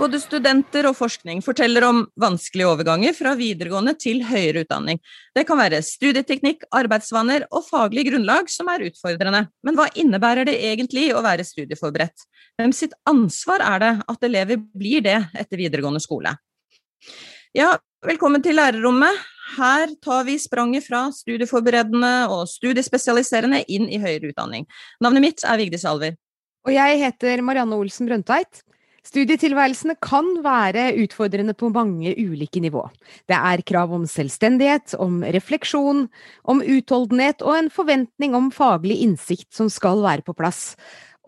Både studenter og forskning forteller om vanskelige overganger fra videregående til høyere utdanning. Det kan være studieteknikk, arbeidsvaner og faglig grunnlag som er utfordrende. Men hva innebærer det egentlig å være studieforberedt? Hvem sitt ansvar er det at elever blir det etter videregående skole? Ja, velkommen til lærerrommet. Her tar vi spranget fra studieforberedende og studiespesialiserende inn i høyere utdanning. Navnet mitt er Vigdis Alver. Og jeg heter Marianne Olsen Brøndtveit. Studietilværelsene kan være utfordrende på mange ulike nivå. Det er krav om selvstendighet, om refleksjon, om utholdenhet og en forventning om faglig innsikt som skal være på plass.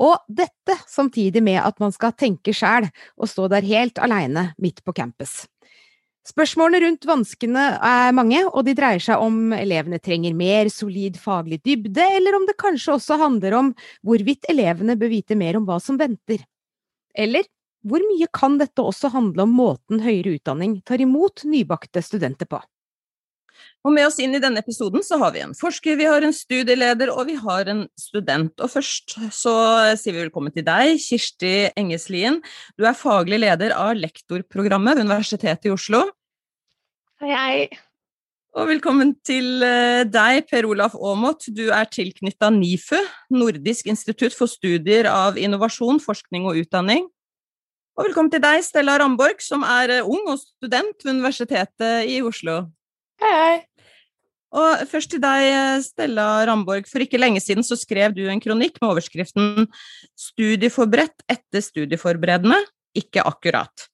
Og dette samtidig med at man skal tenke sjæl og stå der helt aleine midt på campus. Spørsmålene rundt vanskene er mange, og de dreier seg om elevene trenger mer solid faglig dybde, eller om det kanskje også handler om hvorvidt elevene bør vite mer om hva som venter. Eller hvor mye kan dette også handle om måten høyere utdanning tar imot nybakte studenter på? Og med oss inn i denne episoden så har vi en forsker, vi har en studieleder og vi har en student. Og først så sier vi velkommen til deg, Kirsti Engeslien. Du er faglig leder av lektorprogrammet ved Universitetet i Oslo. Hei, hei. Og velkommen til eh, deg, Per Olaf Aamodt. Du er tilknytta NIFU, Nordisk institutt for studier av innovasjon, forskning og utdanning. Og velkommen til deg, Stella Ramborg, som er eh, ung og student ved Universitetet i Oslo. Hei, hei. Og først til deg, Stella Ramborg. For ikke lenge siden så skrev du en kronikk med overskriften 'Studieforberedt etter studieforberedende'. Ikke akkurat.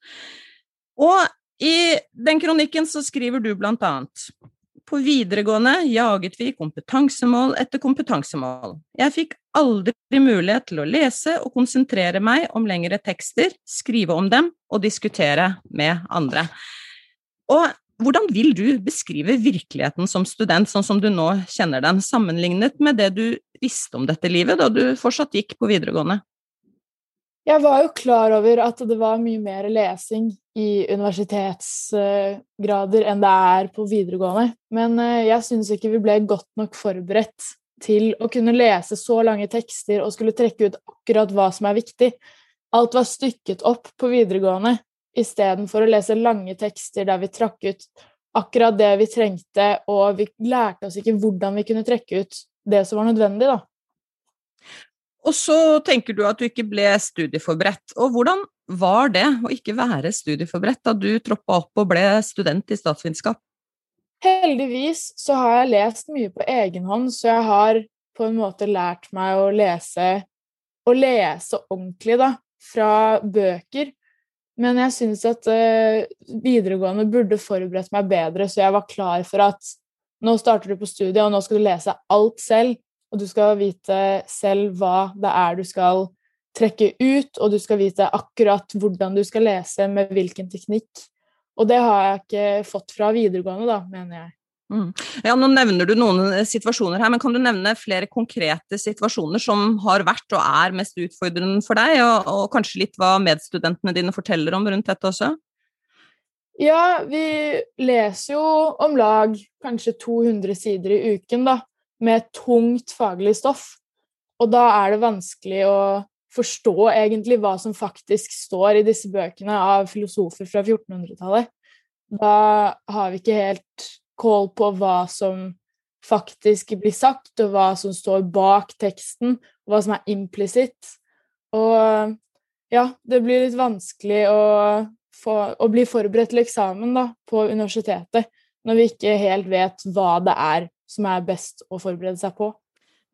Og i den kronikken så skriver du blant annet på videregående jaget vi kompetansemål etter kompetansemål. Jeg fikk aldri mulighet til å lese og konsentrere meg om lengre tekster, skrive om dem og diskutere med andre. Og hvordan vil du beskrive virkeligheten som student, sånn som du nå kjenner den, sammenlignet med det du visste om dette livet da du fortsatt gikk på videregående? Jeg var jo klar over at det var mye mer lesing i universitetsgrader enn det er på videregående, men eh, jeg syns ikke vi ble godt nok forberedt til å kunne lese så lange tekster og skulle trekke ut akkurat hva som er viktig. Alt var stykket opp på videregående istedenfor å lese lange tekster der vi trakk ut akkurat det vi trengte, og vi lærte oss ikke hvordan vi kunne trekke ut det som var nødvendig, da. Og så tenker du at du ikke ble studieforberedt. Og hvordan var det å ikke være studieforberedt da du troppa opp og ble student i statsvitenskap? Heldigvis så har jeg lest mye på egen hånd, så jeg har på en måte lært meg å lese å lese ordentlig, da, fra bøker. Men jeg syns at uh, videregående burde forberedt meg bedre, så jeg var klar for at nå starter du på studiet, og nå skal du lese alt selv og du skal vite selv hva det er du skal trekke ut, og du skal vite akkurat hvordan du skal lese, med hvilken teknikk. Og det har jeg ikke fått fra videregående, da, mener jeg. Mm. Ja, Nå nevner du noen situasjoner her, men kan du nevne flere konkrete situasjoner som har vært og er mest utfordrende for deg, og, og kanskje litt hva medstudentene dine forteller om rundt dette også? Ja, vi leser jo om lag kanskje 200 sider i uken, da med tungt faglig stoff. Og da er det vanskelig å forstå egentlig hva som faktisk står i disse bøkene av filosofer fra 1400-tallet. Da har vi ikke helt kål på hva som faktisk blir sagt, og hva som står bak teksten, og hva som er implisitt. Og ja, det blir litt vanskelig å, få, å bli forberedt til eksamen da, på universitetet når vi ikke helt vet hva det er som er best å forberede seg på.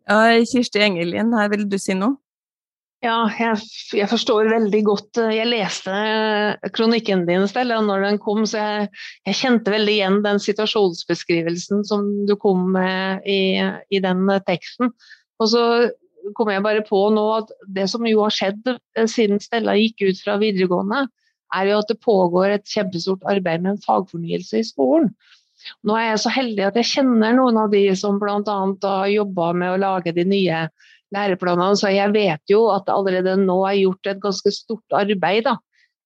Ja, Kirsti Engelin, her vil du si noe? Ja, jeg, jeg, forstår veldig godt eh, Jeg leste eh, kronikken din Stella, når den kom, så jeg, jeg, kjente veldig igjen den situasjonsbeskrivelsen som du kom med i, i, den eh, teksten. Og så kom jeg bare på nå at det som jo har skjedd siden Stella gikk ut fra videregående, er jo at det pågår et kjempestort arbeid med en fagfornyelse i skolen. Nå er jeg så heldig at jeg kjenner noen av de som bl.a. har jobba med å lage de nye læreplanene, så jeg vet jo at det allerede nå er gjort et ganske stort arbeid da,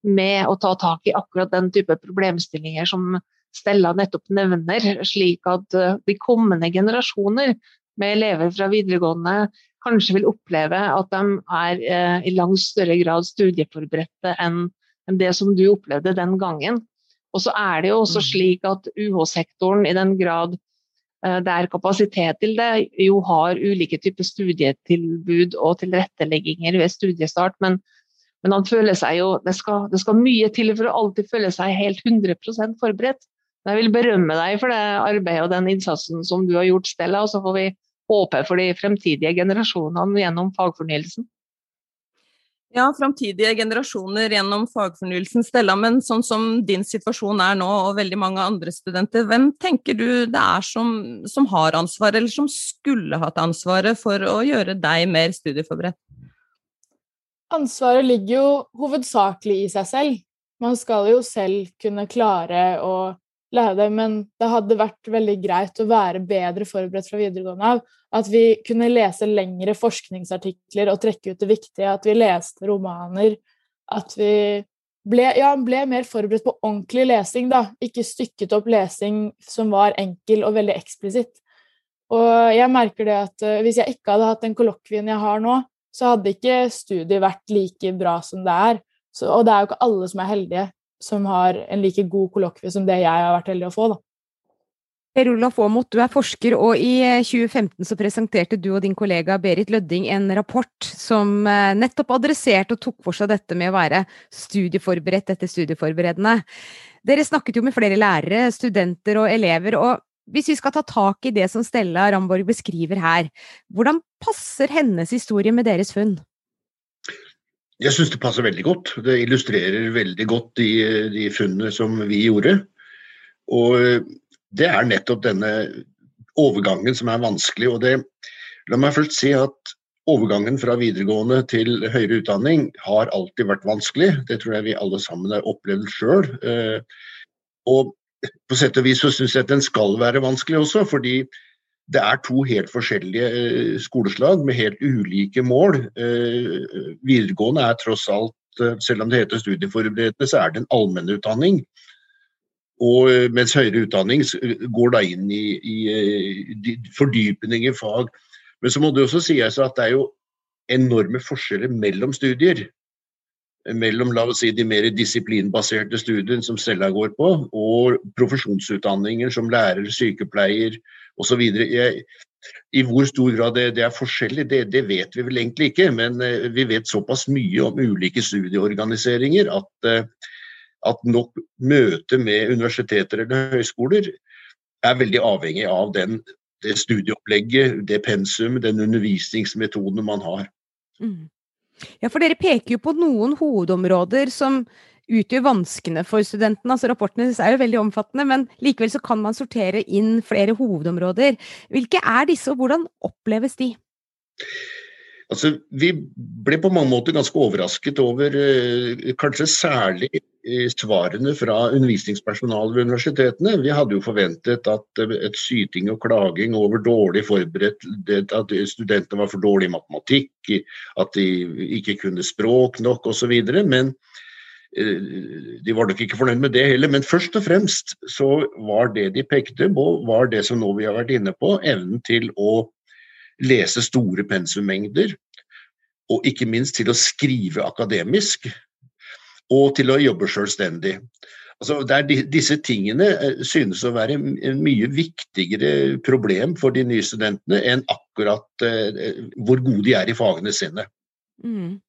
med å ta tak i akkurat den type problemstillinger som Stella nettopp nevner, slik at eh, de kommende generasjoner med elever fra videregående kanskje vil oppleve at de er eh, i langt større grad studieforberedte enn det som du opplevde den gangen. Og så er det jo også Mm. slik at UH-sektoren, i den grad det er kapasitet til det, jo har ulike typer studietilbud og tilrettelegginger ved studiestart. Men, men han føler seg jo det skal, det skal mye til for å alltid føle seg helt 100 forberedt. Men jeg vil berømme deg for det arbeidet og den innsatsen som du har gjort, Stella. Og så får vi håpe for de fremtidige generasjonene gjennom fagfornyelsen. Ja, framtidige generasjoner gjennom fagfornyelsen, Stella. Men sånn som din situasjon er nå, og veldig mange andre studenter, hvem tenker du det er som, som har ansvaret, eller som skulle hatt ansvaret for å gjøre deg mer studieforberedt? Ansvaret ligger jo hovedsakelig i seg selv. Man skal jo selv kunne klare å lære det, men det hadde vært veldig greit å være bedre forberedt fra videregående av. At vi kunne lese lengre forskningsartikler og trekke ut det viktige, at vi leste romaner. At vi ble, ja, ble mer forberedt på ordentlig lesing, da. Ikke stykket opp lesing som var enkel og veldig eksplisitt. Og jeg merker det at uh, hvis jeg ikke hadde hatt den kollokvien jeg har nå, så hadde ikke studiet vært like bra som det er. Så, og det er jo ikke alle som er heldige, som har en like god kollokvie som det jeg har vært heldig å få. da. Per Olaf Aamodt, du er forsker, og i eh, 2015 så presenterte du og din kollega Berit Lødding en rapport som eh, nettopp adresserte og tok for seg dette med å være studieforberedt etter studieforberedende. Dere snakket jo med flere lærere, studenter og elever, og hvis vi skal ta tak i det som Stella Ramborg beskriver her, hvordan passer hennes historie med deres funn? Jeg syns det passer veldig godt. Det illustrerer veldig godt de, de funnene som vi gjorde. Og det er nettopp denne overgangen som er vanskelig. Og det, la meg først si at overgangen fra videregående til høyere utdanning har alltid vært vanskelig. Det tror jeg vi alle sammen har opplevd sjøl. Og på sett og vis så syns jeg at den skal være vanskelig også, fordi det er to helt forskjellige eh, skoleslag med helt ulike mål. Eh, videregående er tross alt, eh, selv om det heter studieforberedende, så er det en allmennutdanning. Og mens høyere utdanning går da inn i, i fordypning i fag. Men så må det også sies at det er jo enorme forskjeller mellom studier. Mellom la oss si, de mer disiplinbaserte studiene som Stella går på, og profesjonsutdanninger som lærer, sykepleier osv. I hvor stor grad det, det er forskjellig, det, det, vet vi vel egentlig ikke. Men vi vet såpass mye om ulike studieorganiseringer at, at nok møte med universiteter eller høyskoler er veldig avhengig av den, det studieopplegget, det pensum, den undervisningsmetoden man har. Mm. Ja, for dere peker jo på noen hovedområder som utgjør vanskene for studentene. Altså Rapportene er jo veldig omfattende, men likevel så kan man sortere inn flere hovedområder. Hvilke er disse, og hvordan oppleves de? Altså, vi ble på mange måter ganske overrasket over eh, kanskje særlig eh, svarene fra undervisningspersonalet ved universitetene. Vi hadde jo forventet at eh, et syting og klaging over dårlig forberedt, at studentene var for dårlige i matematikk, at de ikke kunne språk nok osv. Men de var nok ikke fornøyd med det heller. Men først og fremst så var det de pekte på, var det som nå vi har vært inne på, evnen til å lese store pensummengder, og ikke minst til å skrive akademisk, og til å jobbe selvstendig. Altså, disse tingene synes å være en mye viktigere problem for de nye studentene enn akkurat uh, hvor gode de er i fagene sine. Mm.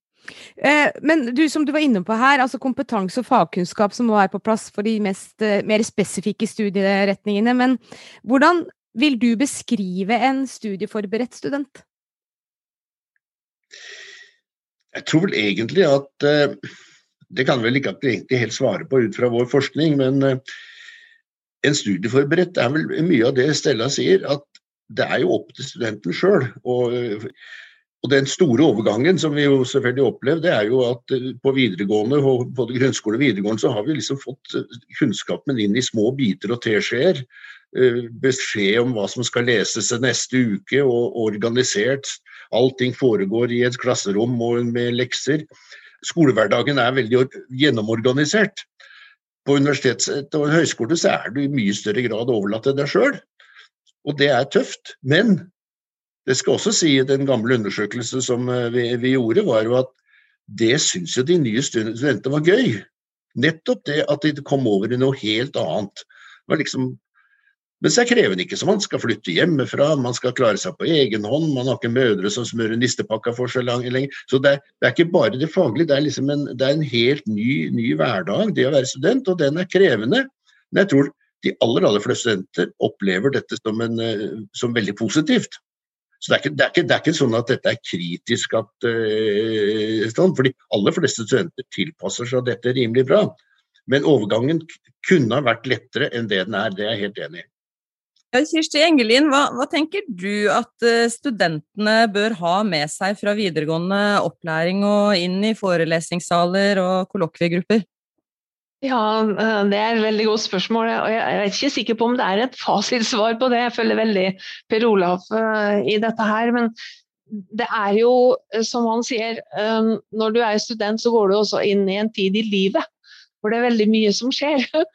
Eh, men du, som du var inne på her, altså kompetanse og fagkunnskap som må være på plass for de mest, eh, mer spesifikke studieretningene. Men hvordan vil du beskrive en studieforberedt student? Jeg tror vel egentlig at uh, Det kan vel ikke at vi egentlig helt svare på ut fra vår forskning, men en studieforberedt er vel mye av det Stella sier, at det er jo opp til studenten sjøl. Og, den store overgangen som vi jo selvfølgelig opplevde, det er jo at på videregående, både grunnskole og videregående, så har vi liksom fått kunnskapen inn i små biter og teskjeer beskjed om hva som skal leses neste uke, og organisert. Allting foregår i et klasserom og med lekser. Skolehverdagen er veldig gjennomorganisert. på universitets- og høyskole så er du i mye større grad overlatt til deg sjøl. Og det er tøft. Men det skal også si at den gamle undersøkelsen som eh, vi, vi gjorde, var jo at det syns jo de nye studentene var gøy. Nettopp det at de kom over i noe helt annet. Det var liksom men så er krevende ikke, så man skal flytte hjemmefra, man skal klare seg på egen hånd, man har ikke mødre som smører nistepakka for så langt lenger. Så det er, det er, ikke bare det faglige, det er, liksom en, det er en helt ny, ny, hverdag, det å være student, og den er krevende. Men jeg tror de aller, aller fleste studenter opplever dette som, en, eh, som veldig positivt. Så det er, ikke, det, er ikke, det er, ikke, sånn at dette er kritisk at uh, sånn, For de aller fleste studenter tilpasser seg dette rimelig bra. Men overgangen kunne ha vært lettere enn det den er, det er jeg helt enig i. Kirsti Engelin, hva, hva, tenker du at eh, studentene bør ha med seg fra videregående opplæring og inn i forelesningssaler og kollokviegrupper? Ja, eh, det er et veldig godt spørsmål. og Jeg er ikke sikker på om det er et fasitsvar på det. Jeg følger veldig Per Olaf eh, i dette her. Men det er jo, som han sier, når du er student så går du også inn i en tid i livet hvor det er veldig mye som skjer.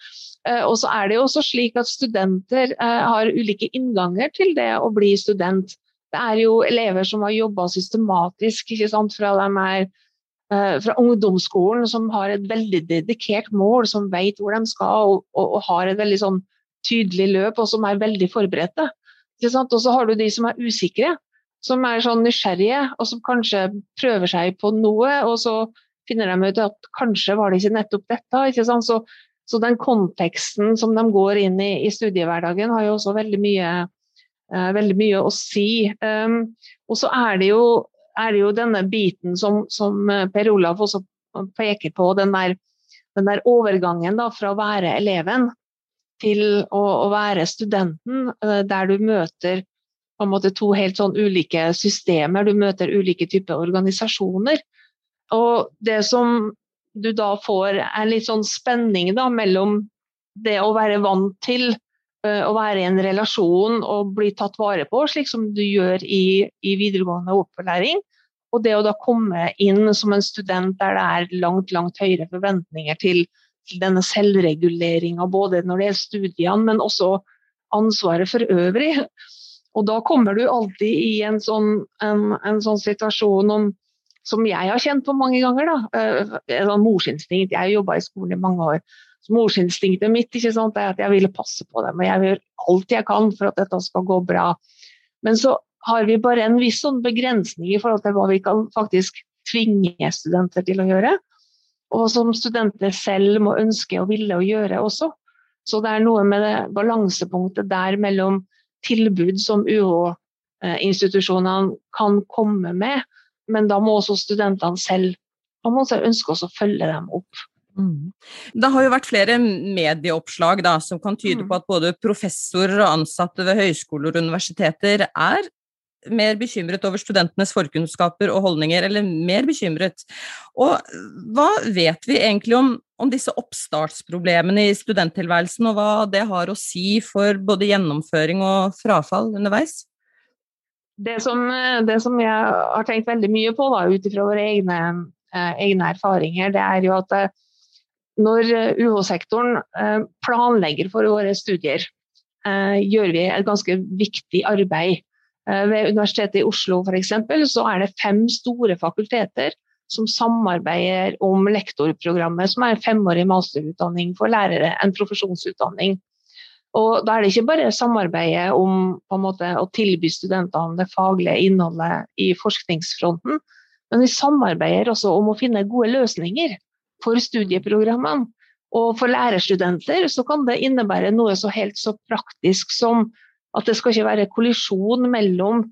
Eh, og så er det jo også slik at studenter eh, har ulike innganger til det å bli student. Det er jo elever som har jobba systematisk ikke sant, fra de er eh, fra ungdomsskolen, som har et veldig dedikert mål, som vet hvor de skal og, og, og har et veldig sånn tydelig løp, og som er veldig forberedte. Og så har du de som er usikre, som er sånn nysgjerrige, og som kanskje prøver seg på noe, og så finner de ut at kanskje var det ikke nettopp dette. Så så den konteksten som de går inn i i studiehverdagen, har jo også veldig mye, uh, veldig mye å si. Um, og så er det, jo, er det jo, denne biten som, som, eh, Per Olaf også peker på, den der, den der overgangen da, fra å være eleven til å, å være studenten, uh, der du møter på en måte to helt sånn ulike systemer, du møter ulike typer organisasjoner. Og det som du da får er litt sånn spenning da, mellom det å være vant til å være i en relasjon og bli tatt vare på, slik som du gjør i, i videregående opplæring, og det å da komme inn som en student der det er langt, langt høyere forventninger til, til denne selvreguleringa, både når det gjelder studiene, men også ansvaret for øvrig. Og da kommer du alltid i en sånn, en, en sånn situasjon om som jeg har kjent på mange ganger. da, En sånn Morsinstinkt. Jeg har jobba i skolen i mange år. Morsinstinktet mitt ikke sant, er at jeg ville passe på dem, og jeg gjør alt jeg kan for at dette skal gå bra. Men så har vi bare en viss sånn begrensning i forhold til hva vi kan faktisk tvinge studenter til å gjøre. Og som studenter selv må ønske og ville å gjøre også. Så det er noe med det balansepunktet der mellom tilbud som UH-institusjonene kan komme med, men da må også studentene selv man må ønske å følge dem opp. Mm. Det har jo vært flere medieoppslag da, som kan tyde mm. på at både professorer og ansatte ved høyskoler og universiteter er mer bekymret over studentenes forkunnskaper og holdninger, eller mer bekymret. Og hva vet vi egentlig om, om disse oppstartsproblemene i studenttilværelsen, og hva det har å si for både gjennomføring og frafall underveis? Det som, det som, jeg har tenkt veldig mye på ut ifra våre egne, eh, egne, erfaringer, det er jo at eh, når UH-sektoren eh, planlegger for våre studier, eh, gjør vi et ganske viktig arbeid. Eh, ved Universitetet i Oslo f.eks. så er det fem store fakulteter som samarbeider om lektorprogrammet, som er en femårig masterutdanning for lærere, en profesjonsutdanning. Og da er det ikke bare samarbeidet om måte, å tilby studentene det faglige innholdet i forskningsfronten, men vi samarbeider også om å finne gode løsninger for studieprogrammene. Og for lærerstudenter så kan det innebære noe så helt så praktisk som at det skal ikke være kollisjon mellom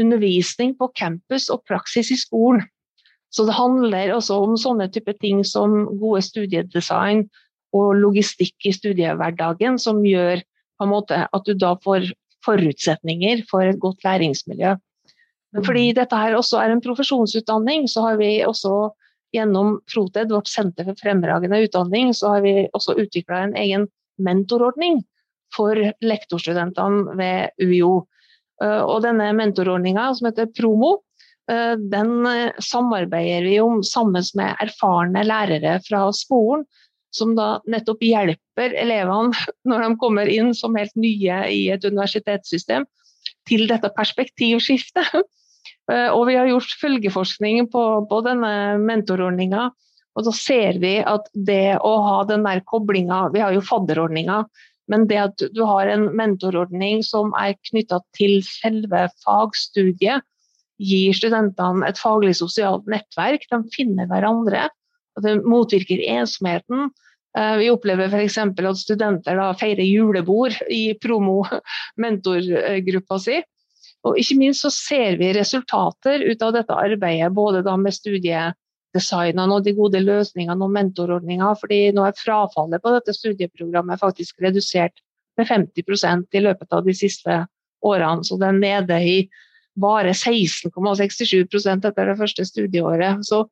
undervisning på campus og praksis i skolen. Så det handler også om sånne type ting som gode studiedesign, og logistikk i studiehverdagen som gjør på en måte at du da får forutsetninger for et godt læringsmiljø. Men fordi mm. dette her også er en profesjonsutdanning, så har vi også gjennom Proted, vårt senter for fremragende utdanning, så har vi også utvikla en egen mentorordning for lektorstudentene ved UiO. Eh, og denne mentorordninga, som heter Promo, eh, den eh, samarbeider vi om sammen med erfarne lærere fra skolen som da nettopp hjelper elevene når de kommer inn som helt nye i et universitetssystem, til dette perspektivskiftet. Eh, og vi har gjort følgeforskning på, på denne mentorordninga, og da ser vi at det å ha den der koblinga Vi har jo fadderordninga, men det at du har en mentorordning som er knytta til selve fagstudiet, gir studentene et faglig sosialt nettverk. De finner hverandre. og Det motvirker ensomheten. Eh, vi opplever f.eks. at studenter feirer julebord i promo-mentorgruppa si. Og ikke minst så ser vi resultater ut av dette arbeidet, både da med studiedesignene og de gode løsningene og mentorordninga. fordi nå er frafallet på dette studieprogrammet faktisk redusert med 50% i løpet av de siste årene. Så det er nede i bare 16,67% etter det første studieåret. Så,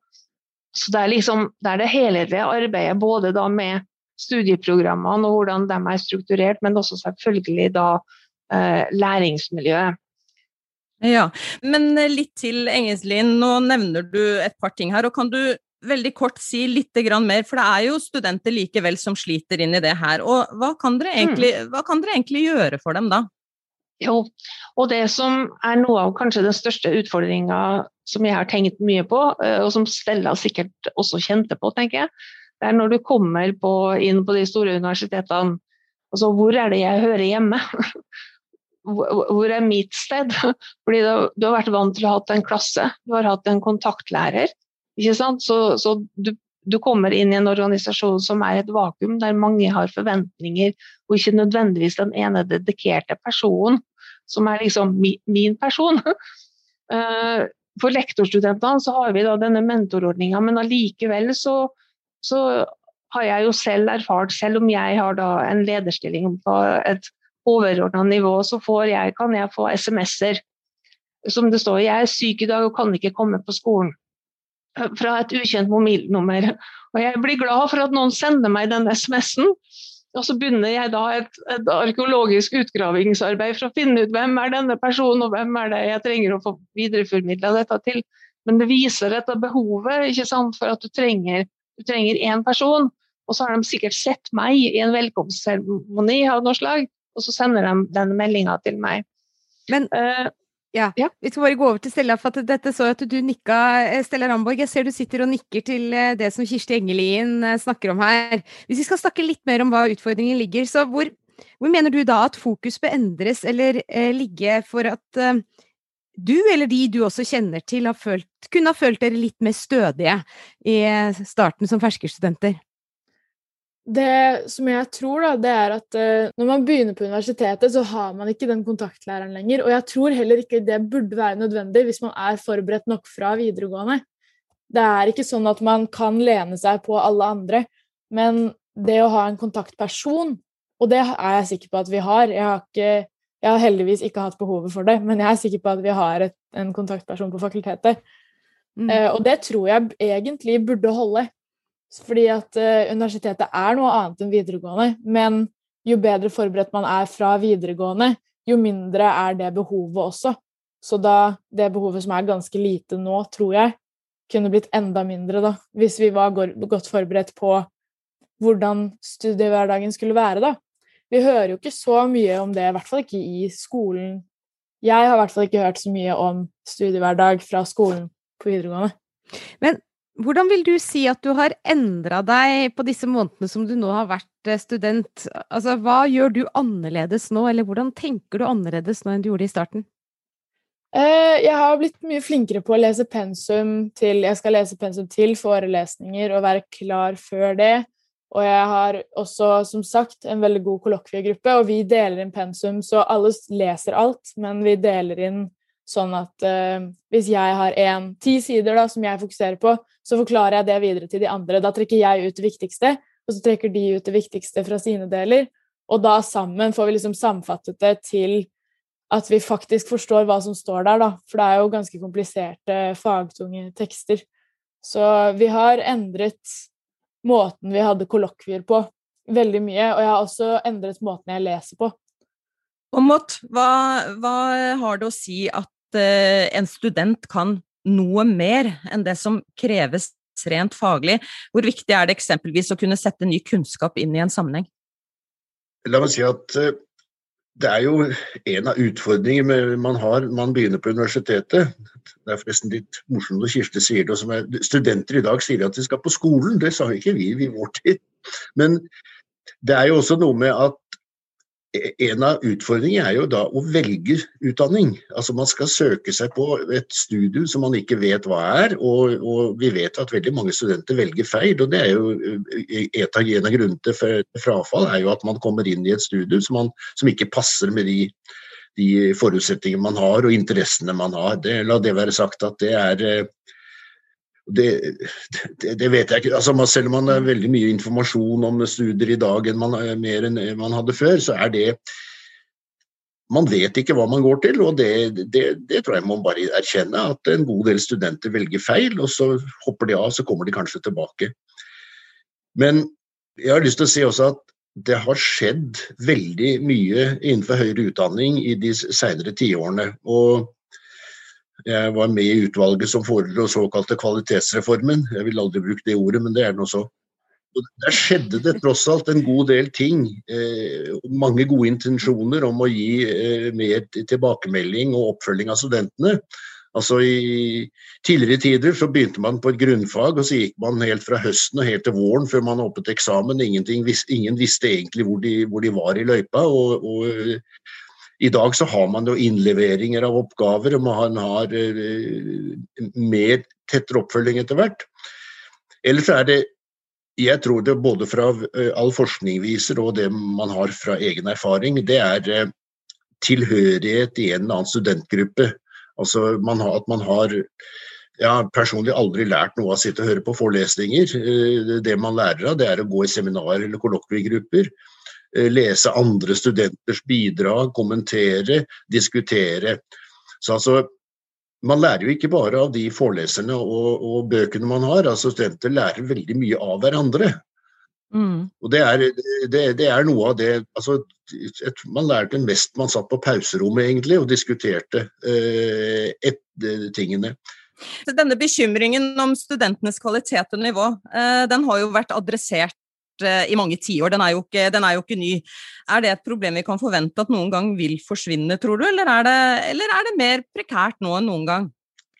så det er liksom det, er det helhetlige arbeidet både da med studieprogrammene og hvordan de er strukturert, men også selvfølgelig da eh, læringsmiljøet. Ja, men eh, litt til Engeslien. Nå nevner du et par ting her. og Kan du veldig kort si litt mer, for det er jo studenter likevel som sliter inn i det her. og Hva kan dere mm. egentlig, kan dere egentlig gjøre for dem da? Jo, og det som er noe av kanskje den største utfordringa som jeg har tenkt mye på, eh, og som Stella sikkert også kjente på, tenker jeg, det er når du kommer på, inn på de store universitetene. Altså, hvor er det jeg hører hjemme? Hvor er mitt sted? Fordi du har vært vant til å ha hatt en klasse, du har hatt en kontaktlærer. ikke sant? Så, så du, du, kommer inn i en organisasjon som er et vakuum, der mange har forventninger, og ikke nødvendigvis den ene dedikerte personen som er liksom min person. Eh, for lektorstudentene så har vi da denne mentorordninga, men allikevel så, så, har jeg jo selv erfart, selv om jeg har da en lederstilling på et overordna nivå, så jeg, kan jeg få SMS-er som det står 'jeg er syk i dag og kan ikke komme på skolen' fra et ukjent mobilnummer. Og jeg blir glad for at noen sender meg den SMS-en. Og så begynner jeg da et, et, arkeologisk utgravingsarbeid for å finne ut hvem er denne personen, og hvem er det jeg trenger å få videreformidla dette til. Men det viser dette behovet ikke sant, for at du trenger, du trenger én person. Og så har de sikkert sett meg i en velkomstseremoni av noe slag, og så sender de den meldinga til meg. Men uh, ja. ja. Vi skal bare gå over til Stella, for at dette så at du nikka, eh, Stella Ramborg. Jeg ser du sitter og nikker til eh, det som Kirsti Engelien snakker om her. Hvis vi skal snakke litt mer om hva utfordringen ligger, så hvor, hvor mener du da at fokus bør endres eller eh, ligge for at eh, du eller de du også kjenner til, har følt, kunne ha følt dere litt mer stødige i starten som ferskerstudenter? Det som jeg tror, da, det er at uh, når man begynner på universitetet, så har man ikke den kontaktlæreren lenger. Og jeg tror heller ikke det burde være nødvendig hvis man er forberedt nok fra videregående. Det er ikke sånn at man kan lene seg på alle andre, men det å ha en kontaktperson, og det er jeg sikker på at vi har Jeg har, ikke, jeg har heldigvis ikke hatt behovet for det, men jeg er sikker på at vi har et, en kontaktperson på fakultetet. Mm. Uh, og det tror jeg egentlig burde holde. Fordi at uh, universitetet er noe annet enn videregående. Men jo bedre forberedt man er fra videregående, jo mindre er det behovet også. Så da det behovet som er ganske lite nå, tror jeg, kunne blitt enda mindre, da. Hvis vi var godt forberedt på hvordan studiehverdagen skulle være, da. Vi hører jo ikke så mye om det, i hvert fall ikke i skolen. Jeg har i hvert fall ikke hørt så mye om studiehverdag fra skolen på videregående. Men hvordan vil du si at du har endra deg på disse månedene som du nå har vært eh, student? Altså, hva gjør du annerledes nå, eller hvordan tenker du annerledes nå enn du gjorde i starten? Eh, jeg har blitt mye flinkere på å lese pensum til Jeg skal lese pensum til forelesninger og være klar før det. Og jeg har også, som sagt, en veldig god kollokviegruppe, og vi deler inn pensum, så alle leser alt, men vi deler inn Sånn at uh, hvis jeg har en, ti sider da, som jeg fokuserer på, så forklarer jeg det videre til de andre. Da trekker jeg ut det viktigste, og så trekker de ut det viktigste fra sine deler. Og da sammen får vi liksom samfattet det til at vi faktisk forstår hva som står der, da. For det er jo ganske kompliserte, fagtunge tekster. Så vi har endret måten vi hadde kollokvier på, veldig mye. Og jeg har også endret måten jeg leser på. Og Mott, hva, hva, har det å si at uh, en student kan noe mer enn det som kreves rent faglig. Hvor viktig er det eksempelvis å kunne sette ny kunnskap inn i en sammenheng? La meg si at eh, det er jo en av utfordringene man har man begynner på universitetet. Det er forresten litt morsomt når Kirsti sier det. Er, studenter i dag sier at de skal på skolen. Det sa ikke vi i vår tid. Men det er jo også noe med at en av utfordringene er jo da å velge utdanning. Altså Man skal søke seg på et studium som man ikke vet hva er, og, og vi vet at veldig mange studenter velger feil. og det er jo Et av, en av grunnene til frafall er jo at man kommer inn i et studium som, man, som ikke passer med de, de forutsetningene man har og interessene man har. Det, la det være sagt at det er det, det, det, vet jeg ikke. Altså, selv om man har veldig mye informasjon om studier i dag enn man, mer enn man hadde før, så er det Man vet ikke hva man går til, og det, det, tror jeg man bare erkjenne. At en god del studenter velger feil, og så hopper de av, så kommer de kanskje tilbake. Men jeg har lyst til å si også at det har skjedd veldig mye innenfor høyere utdanning i de senere tiårene. og jeg var med i utvalget som foreslo såkalte kvalitetsreformen. Jeg vil aldri bruke det ordet, men det er nå så. Der skjedde det tross alt en god del ting. Eh, mange gode intensjoner om å gi eh, mer tilbakemelding og oppfølging av studentene. Altså I tidligere tider så begynte man på et grunnfag, og så gikk man helt fra høsten og helt til våren før man åpnet eksamen. ingen visste egentlig hvor de, hvor de var i løypa. og, og i dag så har man jo innleveringer av oppgaver, og man har uh, mer tettere oppfølging etter hvert. Ellers er det jeg tror det både fra uh, all forskning viser og det man har fra egen erfaring, det er uh, tilhørighet i en eller annen studentgruppe. Altså man har, at man har jeg har personlig aldri lært noe av å sitte og høre på forelesninger. Det man lærer av, det er å gå i seminarer eller kollokviegrupper. Eh, lese andre studenters bidrag, kommentere, diskutere. Så altså, man lærer jo ikke bare av de foreleserne og, og bøkene man har, altså studenter lærer veldig mye av hverandre. Mm. Og det er, det, det er, noe av det altså, Man lærte mest man satt på pauserommet egentlig og diskuterte eh, et, tingene. Denne bekymringen om studentenes kvalitet og nivå, eh, den har jo vært adressert Eh, i mange tiår. Den, er jo ikke, den er jo ikke ny. Er det et problem vi kan forvente at noen gang vil forsvinne, tror du, eller er det, eller er det mer prekært nå enn noen gang?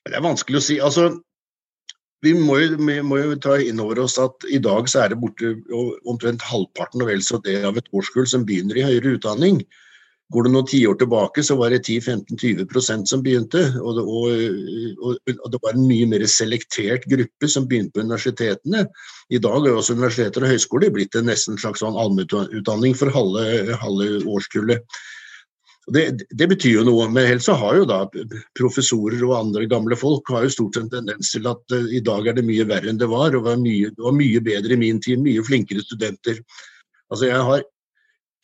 Det er vanskelig å si. Altså, vi må, jo, vi må jo ta inn over oss at i dag så er det borte omtrent halvparten og vel så det av et årskull som begynner i høyere utdanning. Går det noen tiår tilbake, så var det 10-15-20% som begynte. Og det, og, og det, var en mye mer selektert gruppe som begynte på universitetene. I dag er også universiteter og høyskoler blitt en nesten slags sånn allmennutdanning for halve, halve årskullet. Det, det, betyr jo noe, men så har jo da professorer og andre gamle folk har jo stort en tendens til at uh, i dag er det mye verre enn det var, og var mye, det var mye bedre i min tid, mye flinkere studenter. Altså Jeg har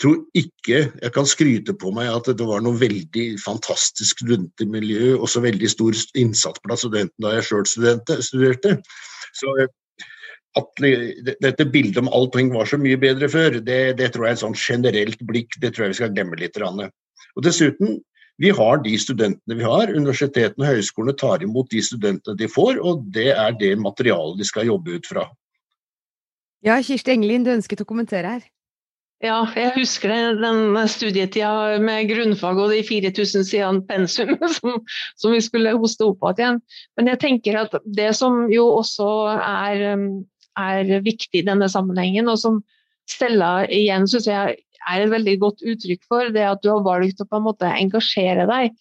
tror ikke jeg kan skryte på meg at det var noe veldig fantastisk studentmiljø og så veldig stor innsats blant studentene da jeg sjøl studerte. Så at dette bildet om allting var så mye bedre før, det, det, tror jeg er et sånn generelt blikk. Det tror jeg vi skal glemme litt. Og dessuten, vi har de studentene vi har. Universitetene og høyskolene tar imot de studentene de får, og det er det materialet de skal jobbe ut fra. Ja, Kirsti Engelin, du ønsket å kommentere her. Ja, jeg husker det, den studietida med grunnfag og de 4000 sidene pensum som, som, vi skulle hoste opp igjen. Men jeg tenker at det som jo også er, um, er viktig i denne sammenhengen, og som Stella igjen syns jeg er et veldig godt uttrykk for, det at du har valgt å på en måte engasjere deg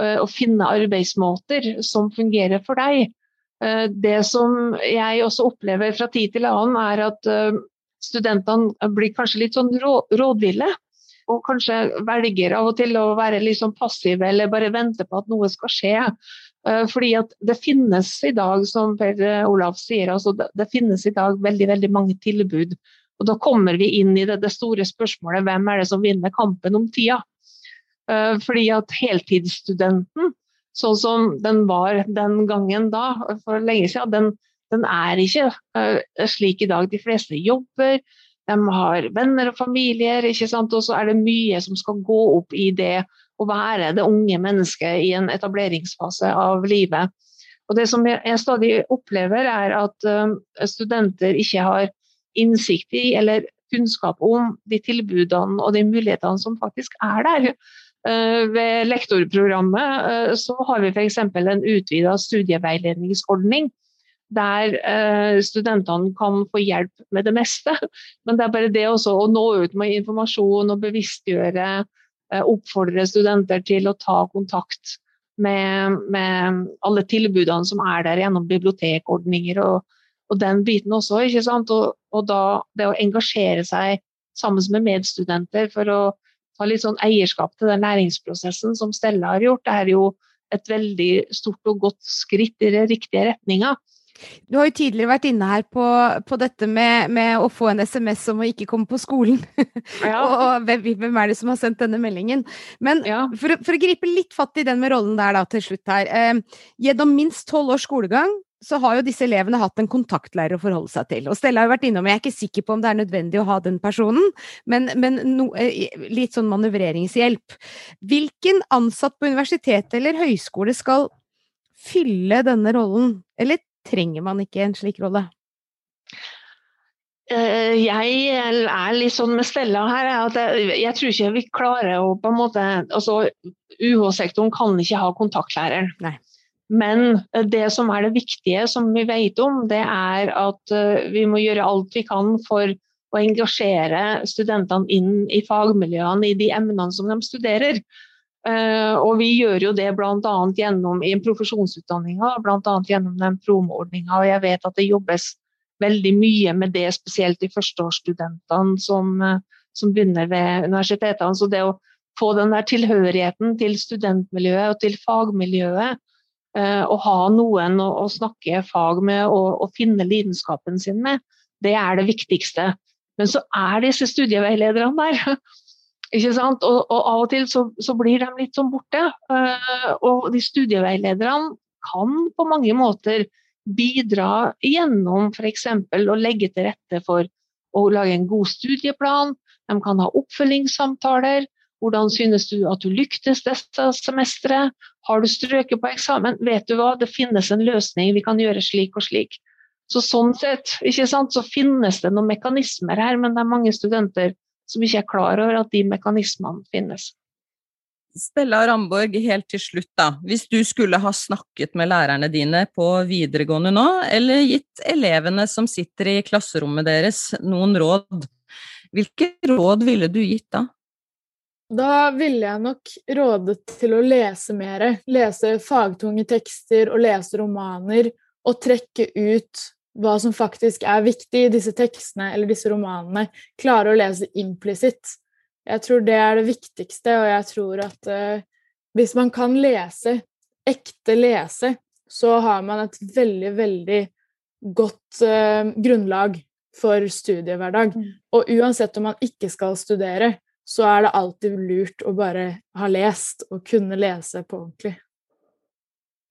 uh, og finne arbeidsmåter som fungerer for deg. Uh, det som jeg også opplever fra tid til annen, er at uh, studentene blir kanskje litt sånn rådville. Og kanskje velger av og til å være sånn passive eller bare vente på at noe skal skje. Eh, fordi at det finnes i dag, som Per Olav sier, altså det, det finnes i dag veldig, veldig mange tilbud. Og da kommer vi inn i det, det store spørsmålet hvem er det som vinner kampen om tida. Eh, fordi at heltidsstudenten, sånn som den var den gangen da, for lenge siden, den, den er ikke uh, slik i dag. De fleste jobber, de har venner og familier, ikke sant? og så er det mye som skal gå opp i det å være det unge mennesket i en etableringsfase av livet. Og det som jeg, stadig opplever, er at uh, studenter ikke har innsikt i eller kunnskap om de tilbudene og de mulighetene som faktisk er der. Uh, ved lektorprogrammet så har vi f.eks. en utvida studieveiledningsordning. Der studentene kan få hjelp med det meste. Men det er bare det også å nå ut med informasjon og bevisstgjøre, oppfordre studenter til å ta kontakt med, med, alle tilbudene som er der gjennom bibliotekordninger og, og den biten også. ikke sant? Og, og, da det å engasjere seg sammen med medstudenter for å ta litt sånn eierskap til den læringsprosessen som Stella har gjort, det er jo et veldig stort og godt skritt i den riktige retninga. Du har jo tidligere vært inne her på, på dette med, med, å få en SMS om å ikke komme på skolen. Ja. og hvem, hvem, er det som har sendt denne meldingen? Men ja. for, for, å gripe litt fatt i den med rollen der da, til slutt her. Eh, gjennom minst tolv års skolegang så har jo disse elevene hatt en kontaktlærer å forholde seg til. Og Stella har jo vært innom, jeg er ikke sikker på om det er nødvendig å ha den personen, men, men no, eh, litt sånn manøvreringshjelp. Hvilken ansatt på universitet eller høyskole skal fylle denne rollen, eller trenger man ikke en slik rolle? Eh, jeg er litt sånn med Stella her, at jeg tror ikke vi klarer å på en måte altså UH-sektoren kan ikke ha kontaktlærer. Nei. Men det som er det viktige, som vi vet om, det er at eh, vi må gjøre alt vi kan for å engasjere studentene inn i fagmiljøene i de emnene som de studerer. Uh, og vi gjør jo det bl.a. gjennom i profesjonsutdanninga, bl.a. gjennom den promo-ordninga. Og jeg vet at det jobbes veldig mye med det, spesielt de førsteårsstudentene som, uh, som begynner ved universitetene. Så det å få den der tilhørigheten til studentmiljøet og til fagmiljøet, uh, og ha noen å, å, snakke fag med og, og finne lidenskapen sin med, det er det viktigste. Men så er disse studieveilederne der. Ikke sant? Og, og av og til så, så, blir de litt sånn borte. Uh, og de studieveilederne kan på mange måter bidra gjennom f.eks. å legge til rette for å lage en god studieplan. De kan ha oppfølgingssamtaler. Hvordan synes du at du lyktes dette semesteret? Har du strøket på eksamen? Vet du hva, det finnes en løsning, vi kan gjøre slik og slik. Så sånn sett ikke sant, så finnes det noen mekanismer her, men det er mange studenter som ikke er klar over at de mekanismene finnes. Stella Ramborg, helt til slutt, da. Hvis du skulle ha snakket med lærerne dine på videregående nå, eller gitt elevene som sitter i klasserommet deres noen råd, hvilke råd ville du gitt da? Da ville jeg nok rådet til å lese mer. Lese fagtunge tekster og lese romaner. Og trekke ut hva som faktisk er viktig i disse tekstene eller disse romanene, klare å lese implisitt. Jeg tror det er det viktigste, og jeg tror at uh, hvis man kan lese, ekte lese, så har man et veldig, veldig godt uh, grunnlag for studiehverdag. Mm. Og uansett om man ikke skal studere, så er det alltid lurt å bare ha lest og kunne lese på ordentlig.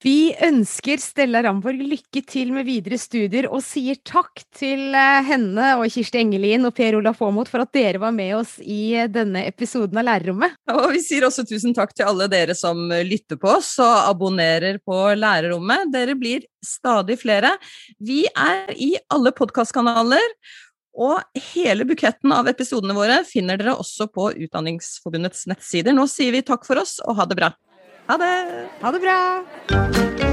Vi ønsker Stella Ramborg lykke til med videre studier, og sier takk til eh, henne og Kirsti Engelin og Per Olaf Aamodt for at dere var med oss i eh, denne episoden av Lærerrommet. Og vi sier også tusen takk til alle dere som lytter på oss og abonnerer på Lærerrommet. Dere blir stadig flere. Vi er i alle podkastkanaler. Og hele buketten av episodene våre finner dere også på Utdanningsforbundets nettsider. Nå sier vi takk for oss, og ha det bra. Ha det! Ha det bra!